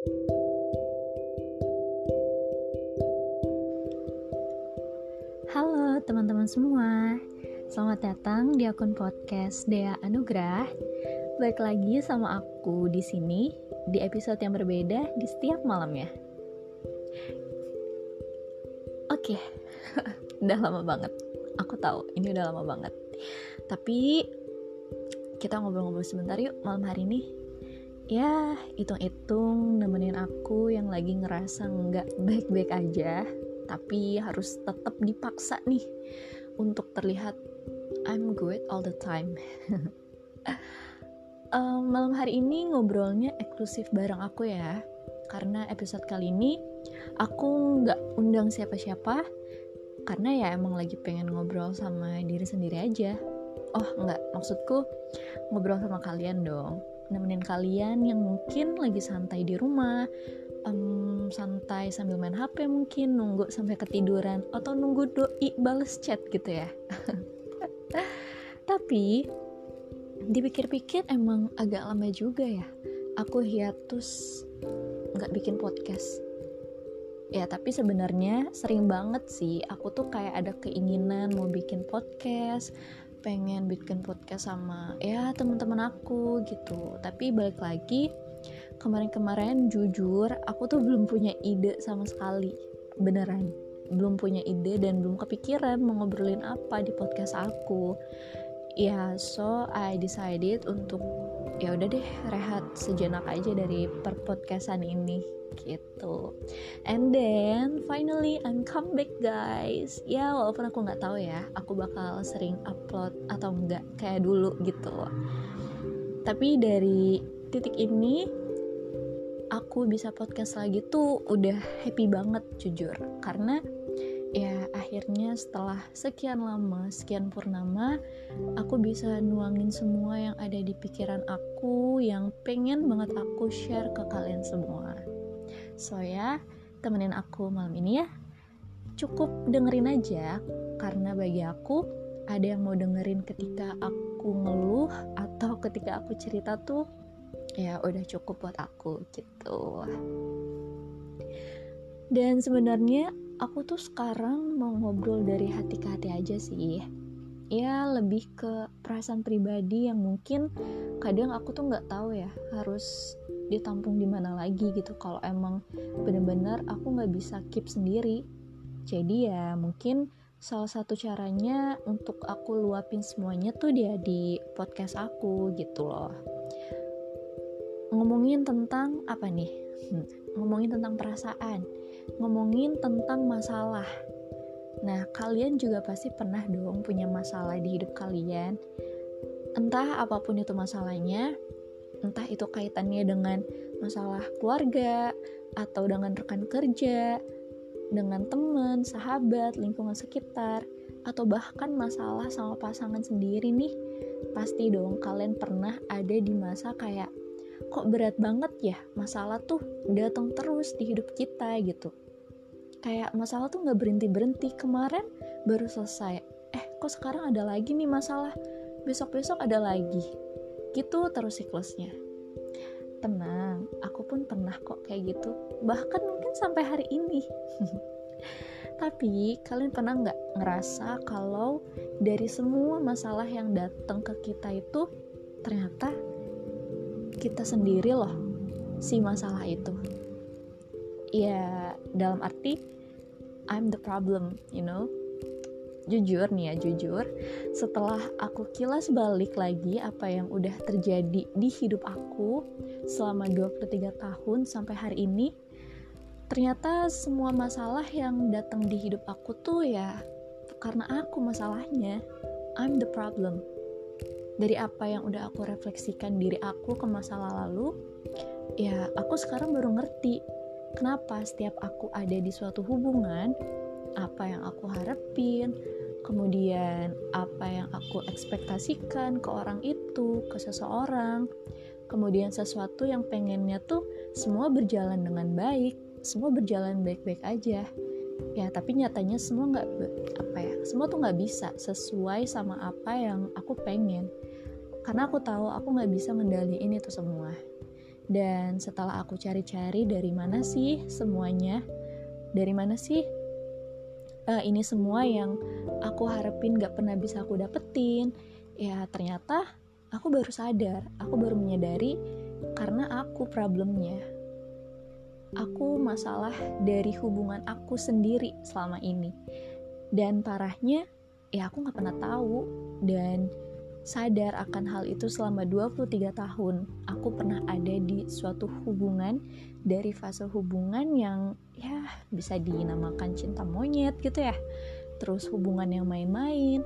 Halo teman-teman semua, selamat datang di akun podcast Dea Anugrah. Baik lagi sama aku di sini di episode yang berbeda di setiap malamnya. Oke, udah lama banget. Aku tahu ini udah lama banget. Tapi kita ngobrol-ngobrol sebentar yuk malam hari ini. Ya, hitung-hitung nemenin aku yang lagi ngerasa nggak baik-baik aja tapi harus tetap dipaksa nih untuk terlihat I'm good all the time. um, malam hari ini ngobrolnya eksklusif bareng aku ya, karena episode kali ini aku nggak undang siapa-siapa, karena ya emang lagi pengen ngobrol sama diri sendiri aja. Oh nggak, maksudku ngobrol sama kalian dong, nemenin kalian yang mungkin lagi santai di rumah, um, santai sambil main HP mungkin nunggu sampai ketiduran atau nunggu doi bales chat gitu ya. Tapi dipikir-pikir emang agak lama juga ya aku hiatus nggak bikin podcast. Ya tapi sebenarnya sering banget sih aku tuh kayak ada keinginan mau bikin podcast pengen bikin podcast sama ya teman-teman aku gitu. Tapi balik lagi kemarin-kemarin jujur aku tuh belum punya ide sama sekali. Beneran belum punya ide dan belum kepikiran mau ngobrolin apa di podcast aku. Ya so I decided untuk ya udah deh rehat sejenak aja dari per podcastan ini gitu. And then finally I'm come back guys. Ya walaupun aku nggak tahu ya aku bakal sering upload atau enggak kayak dulu gitu. Tapi dari titik ini aku bisa podcast lagi tuh udah happy banget jujur. Karena ya akhirnya setelah sekian lama sekian purnama aku bisa nuangin semua yang ada di pikiran aku yang pengen banget aku share ke kalian semua so ya temenin aku malam ini ya. Cukup dengerin aja karena bagi aku ada yang mau dengerin ketika aku ngeluh atau ketika aku cerita tuh ya udah cukup buat aku gitu. Dan sebenarnya aku tuh sekarang mau ngobrol dari hati ke hati aja sih. Ya lebih ke perasaan pribadi yang mungkin kadang aku tuh nggak tahu ya harus ditampung di mana lagi gitu kalau emang bener-bener aku nggak bisa keep sendiri jadi ya mungkin salah satu caranya untuk aku luapin semuanya tuh dia di podcast aku gitu loh ngomongin tentang apa nih? Hmm, ngomongin tentang perasaan, ngomongin tentang masalah. Nah, kalian juga pasti pernah dong punya masalah di hidup kalian. Entah apa pun itu masalahnya, entah itu kaitannya dengan masalah keluarga atau dengan rekan kerja, dengan teman, sahabat, lingkungan sekitar, atau bahkan masalah sama pasangan sendiri nih. Pasti dong kalian pernah ada di masa kayak kok berat banget ya masalah tuh datang terus di hidup kita gitu. Kayak masalah tuh nggak berhenti berhenti kemarin baru selesai. Eh kok sekarang ada lagi nih masalah? Besok besok ada lagi gitu terus siklusnya. Tenang aku pun pernah kok kayak gitu. Bahkan mungkin sampai hari ini. Tapi kalian pernah nggak ngerasa kalau dari semua masalah yang datang ke kita itu ternyata kita sendiri loh si masalah itu? Ya dalam arti I'm the problem you know jujur nih ya jujur. Setelah aku kilas balik lagi apa yang udah terjadi di hidup aku selama 23 tahun sampai hari ini ternyata semua masalah yang datang di hidup aku tuh ya karena aku masalahnya I'm the problem. Dari apa yang udah aku refleksikan diri aku ke masa lalu ya aku sekarang baru ngerti kenapa setiap aku ada di suatu hubungan apa yang aku harapin kemudian apa yang aku ekspektasikan ke orang itu ke seseorang. Kemudian sesuatu yang pengennya tuh semua berjalan dengan baik semua berjalan baik-baik aja. Ya tapi nyatanya semua nggak apa ya semua tuh nggak bisa sesuai sama apa yang aku pengen. Karena aku tahu aku nggak bisa ngendaliin itu semua. Dan setelah aku cari-cari dari mana sih semuanya, dari mana sih uh, ini semua yang aku harapin gak pernah bisa aku dapetin, ya ternyata aku baru sadar, aku baru menyadari karena aku problemnya. Aku masalah dari hubungan aku sendiri selama ini. Dan parahnya, ya aku gak pernah tahu. Dan sadar akan hal itu selama 23 tahun. Aku pernah ada di suatu hubungan dari fase hubungan yang ya bisa dinamakan cinta monyet gitu ya. Terus hubungan yang main-main,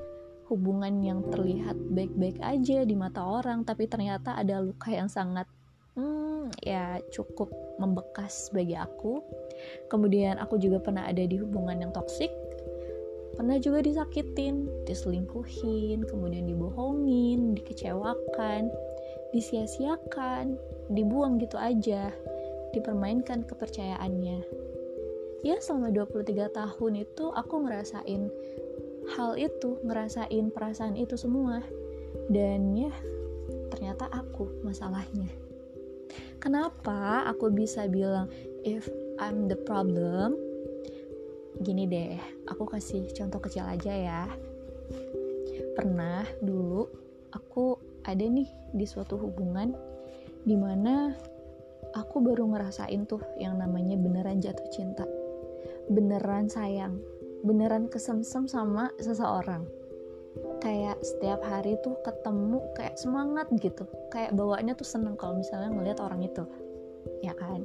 hubungan yang terlihat baik-baik aja di mata orang tapi ternyata ada luka yang sangat hmm, ya cukup membekas bagi aku. Kemudian aku juga pernah ada di hubungan yang toksik pernah juga disakitin, diselingkuhin, kemudian dibohongin, dikecewakan, disia-siakan, dibuang gitu aja, dipermainkan kepercayaannya. Ya selama 23 tahun itu aku ngerasain hal itu, ngerasain perasaan itu semua. Dan ya ternyata aku masalahnya. Kenapa aku bisa bilang if I'm the problem? Gini deh, aku kasih contoh kecil aja ya. Pernah dulu aku ada nih di suatu hubungan di mana aku baru ngerasain tuh yang namanya beneran jatuh cinta. Beneran sayang, beneran kesemsem sama seseorang. Kayak setiap hari tuh ketemu kayak semangat gitu. Kayak bawaannya tuh seneng kalau misalnya ngeliat orang itu. Ya kan?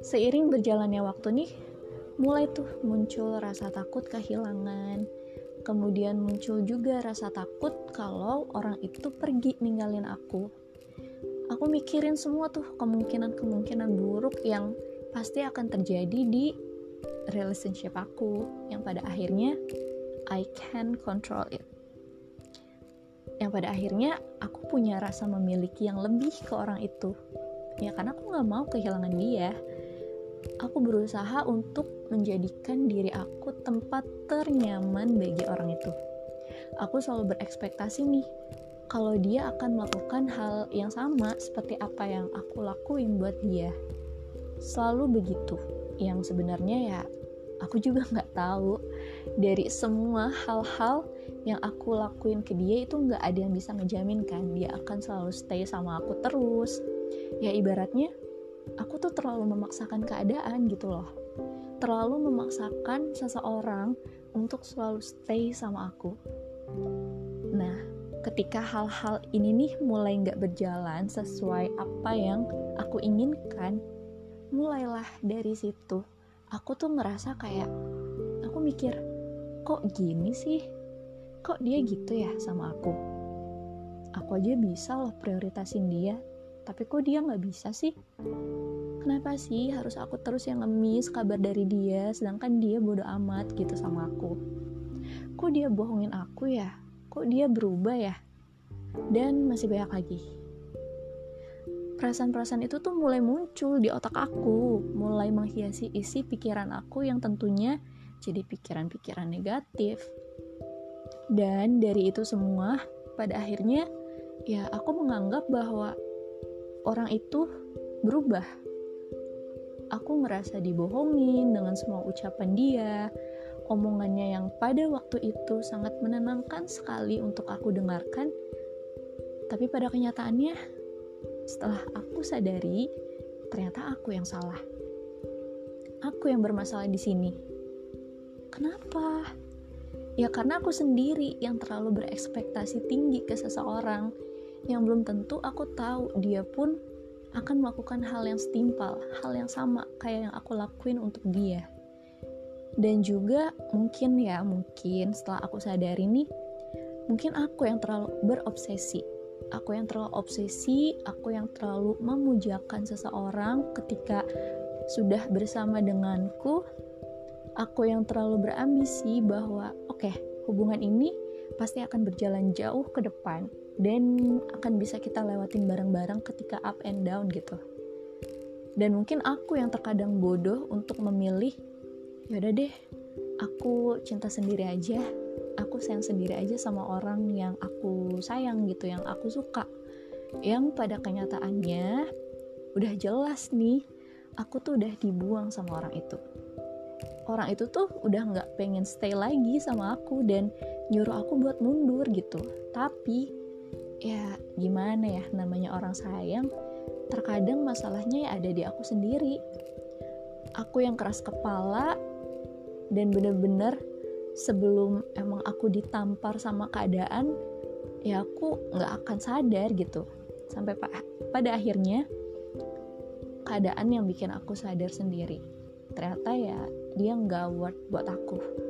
Seiring berjalannya waktu nih, mulai tuh muncul rasa takut kehilangan. Kemudian muncul juga rasa takut kalau orang itu pergi ninggalin aku. Aku mikirin semua tuh kemungkinan-kemungkinan buruk yang pasti akan terjadi di relationship aku yang pada akhirnya I can control it. Yang pada akhirnya aku punya rasa memiliki yang lebih ke orang itu. Ya karena aku nggak mau kehilangan dia aku berusaha untuk menjadikan diri aku tempat ternyaman bagi orang itu. Aku selalu berekspektasi nih, kalau dia akan melakukan hal yang sama seperti apa yang aku lakuin buat dia. Selalu begitu, yang sebenarnya ya aku juga nggak tahu dari semua hal-hal yang aku lakuin ke dia itu nggak ada yang bisa ngejamin kan dia akan selalu stay sama aku terus ya ibaratnya aku tuh terlalu memaksakan keadaan gitu loh. Terlalu memaksakan seseorang untuk selalu stay sama aku. Nah ketika hal-hal ini nih mulai nggak berjalan sesuai apa yang aku inginkan mulailah dari situ. Aku tuh merasa kayak aku mikir kok gini sih? Kok dia gitu ya sama aku? Aku aja bisa loh prioritasin dia tapi kok dia nggak bisa sih? Kenapa sih harus aku terus yang ngemis kabar dari dia sedangkan dia bodoh amat gitu sama aku? Kok dia bohongin aku ya? Kok dia berubah ya? Dan masih banyak lagi. Perasaan-perasaan itu tuh mulai muncul di otak aku, mulai menghiasi isi pikiran aku yang tentunya jadi pikiran-pikiran negatif. Dan dari itu semua, pada akhirnya ya aku menganggap bahwa orang itu berubah. Aku ngerasa dibohongin dengan semua ucapan dia, omongannya yang pada waktu itu sangat menenangkan sekali untuk aku dengarkan. Tapi pada kenyataannya, setelah aku sadari, ternyata aku yang salah. Aku yang bermasalah di sini. Kenapa? Ya karena aku sendiri yang terlalu berekspektasi tinggi ke seseorang yang belum tentu aku tahu dia pun akan melakukan hal yang setimpal, hal yang sama kayak yang aku lakuin untuk dia. Dan juga mungkin ya, mungkin setelah aku sadari nih, mungkin aku yang terlalu berobsesi. Aku yang terlalu obsesi, aku yang terlalu memujakan seseorang ketika sudah bersama denganku. Aku yang terlalu berambisi bahwa oke, okay, hubungan ini pasti akan berjalan jauh ke depan dan akan bisa kita lewatin bareng-bareng ketika up and down gitu. Dan mungkin aku yang terkadang bodoh untuk memilih yaudah deh aku cinta sendiri aja aku sayang sendiri aja sama orang yang aku sayang gitu yang aku suka. Yang pada kenyataannya udah jelas nih aku tuh udah dibuang sama orang itu. Orang itu tuh udah nggak pengen stay lagi sama aku dan nyuruh aku buat mundur gitu. Tapi ya gimana ya namanya orang sayang terkadang masalahnya ya ada di aku sendiri. Aku yang keras kepala dan bener-bener sebelum emang aku ditampar sama keadaan ya aku nggak akan sadar gitu. Sampai pa pada akhirnya keadaan yang bikin aku sadar sendiri. Ternyata ya dia nggak worth buat aku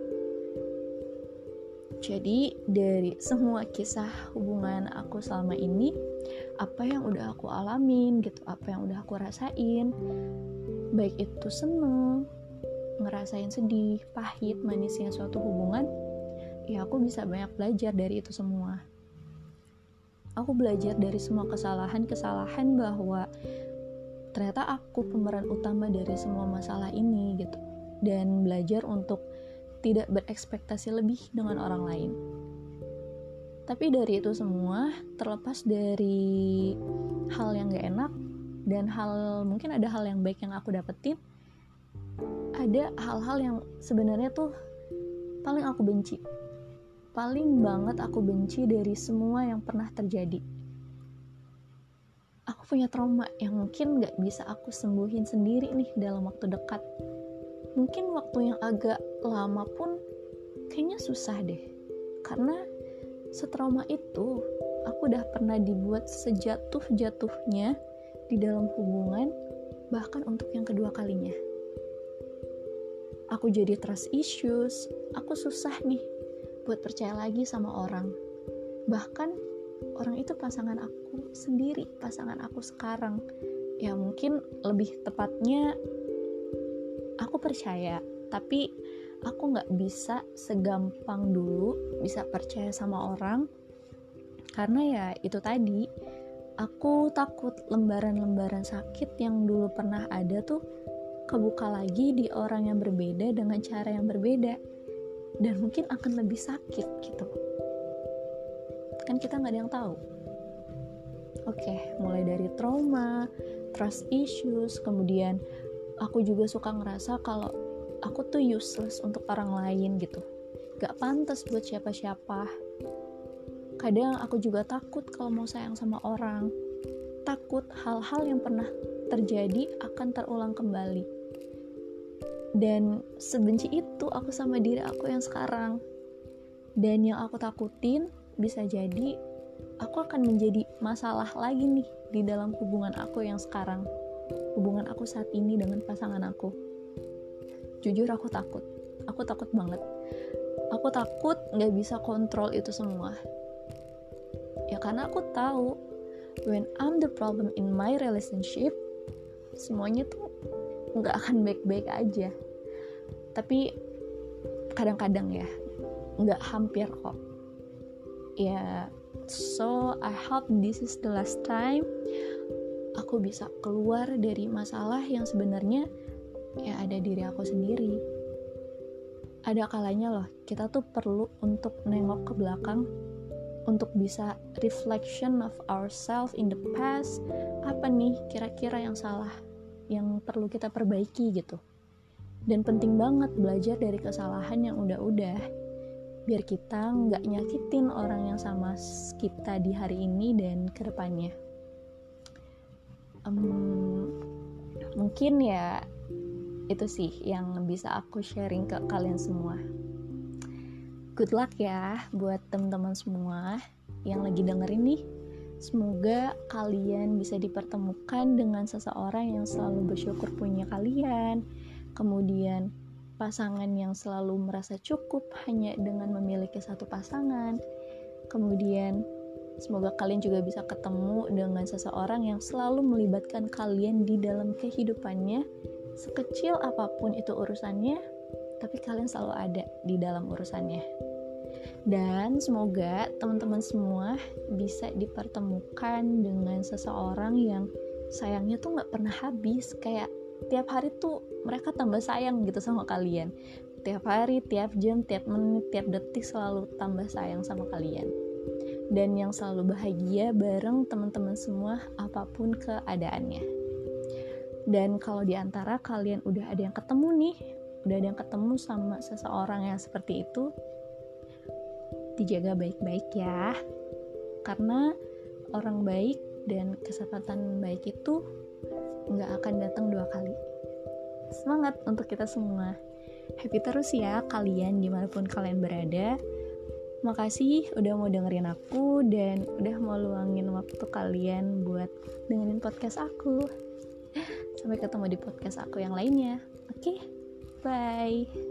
jadi dari semua kisah hubungan aku selama ini apa yang udah aku alamin gitu apa yang udah aku rasain baik itu seneng ngerasain sedih, pahit, manisnya suatu hubungan, ya aku bisa banyak belajar dari itu semua. Aku belajar dari semua kesalahan-kesalahan bahwa ternyata aku pemeran utama dari semua masalah ini gitu. Dan belajar untuk tidak berekspektasi lebih dengan orang lain. Tapi dari itu semua, terlepas dari hal yang gak enak dan hal mungkin ada hal yang baik yang aku dapetin, ada hal-hal yang sebenarnya tuh paling aku benci. Paling banget aku benci dari semua yang pernah terjadi. Aku punya trauma yang mungkin gak bisa aku sembuhin sendiri nih dalam waktu dekat mungkin waktu yang agak lama pun kayaknya susah deh karena setrauma itu aku udah pernah dibuat sejatuh-jatuhnya di dalam hubungan bahkan untuk yang kedua kalinya aku jadi trust issues, aku susah nih buat percaya lagi sama orang. Bahkan orang itu pasangan aku sendiri, pasangan aku sekarang. Ya mungkin lebih tepatnya percaya, tapi aku nggak bisa segampang dulu bisa percaya sama orang. Karena ya itu tadi aku takut lembaran-lembaran sakit yang dulu pernah ada tuh kebuka lagi di orang yang berbeda dengan cara yang berbeda. Dan mungkin akan lebih sakit gitu. Kan kita nggak ada yang tahu. Oke mulai dari trauma trust issues kemudian aku juga suka ngerasa kalau aku tuh useless untuk orang lain gitu. Gak pantas buat siapa-siapa. Kadang aku juga takut kalau mau sayang sama orang. Takut hal-hal yang pernah terjadi akan terulang kembali. Dan sebenci itu aku sama diri aku yang sekarang. Dan yang aku takutin bisa jadi aku akan menjadi masalah lagi nih di dalam hubungan aku yang sekarang hubungan aku saat ini dengan pasangan aku. Jujur aku takut. Aku takut banget. Aku takut nggak bisa kontrol itu semua. Ya karena aku tahu when I'm the problem in my relationship semuanya tuh nggak akan baik-baik aja. Tapi kadang-kadang ya nggak hampir kok. Ya so I hope this is the last time aku bisa keluar dari masalah yang sebenarnya ya ada diri aku sendiri. Ada kalanya loh kita tuh perlu untuk nengok ke belakang untuk bisa reflection of ourselves in the past apa nih kira-kira yang salah yang perlu kita perbaiki gitu. Dan penting banget belajar dari kesalahan yang udah-udah biar kita nggak nyakitin orang yang sama kita di hari ini dan ke depannya um, mungkin ya itu sih yang bisa aku sharing ke kalian semua good luck ya buat teman-teman semua yang lagi dengerin nih Semoga kalian bisa dipertemukan dengan seseorang yang selalu bersyukur punya kalian. Kemudian pasangan yang selalu merasa cukup hanya dengan memiliki satu pasangan. Kemudian semoga kalian juga bisa ketemu dengan seseorang yang selalu melibatkan kalian di dalam kehidupannya. Sekecil apa pun itu urusannya, tapi kalian selalu ada di dalam urusannya. Dan semoga teman-teman semua bisa dipertemukan dengan seseorang yang sayangnya tuh nggak pernah habis. Kayak tiap hari tuh mereka tambah sayang gitu sama kalian. Tiap hari, tiap jam, tiap menit, tiap detik selalu tambah sayang sama kalian dan yang selalu bahagia bareng teman-teman semua apa pun keadaannya. Dan kalau di antara kalian udah ada yang ketemu nih udah ada yang ketemu sama seseorang yang seperti itu dijaga baik-baik ya. Karena orang baik dan kesempatan baik itu nggak akan datang dua kali. Semangat untuk kita semua. Happy terus ya kalian di mana pun kalian berada makasih udah mau dengerin aku dan udah mau luangin waktu kalian buat dengerin podcast aku sampai ketemu di podcast aku yang lainnya oke okay? bye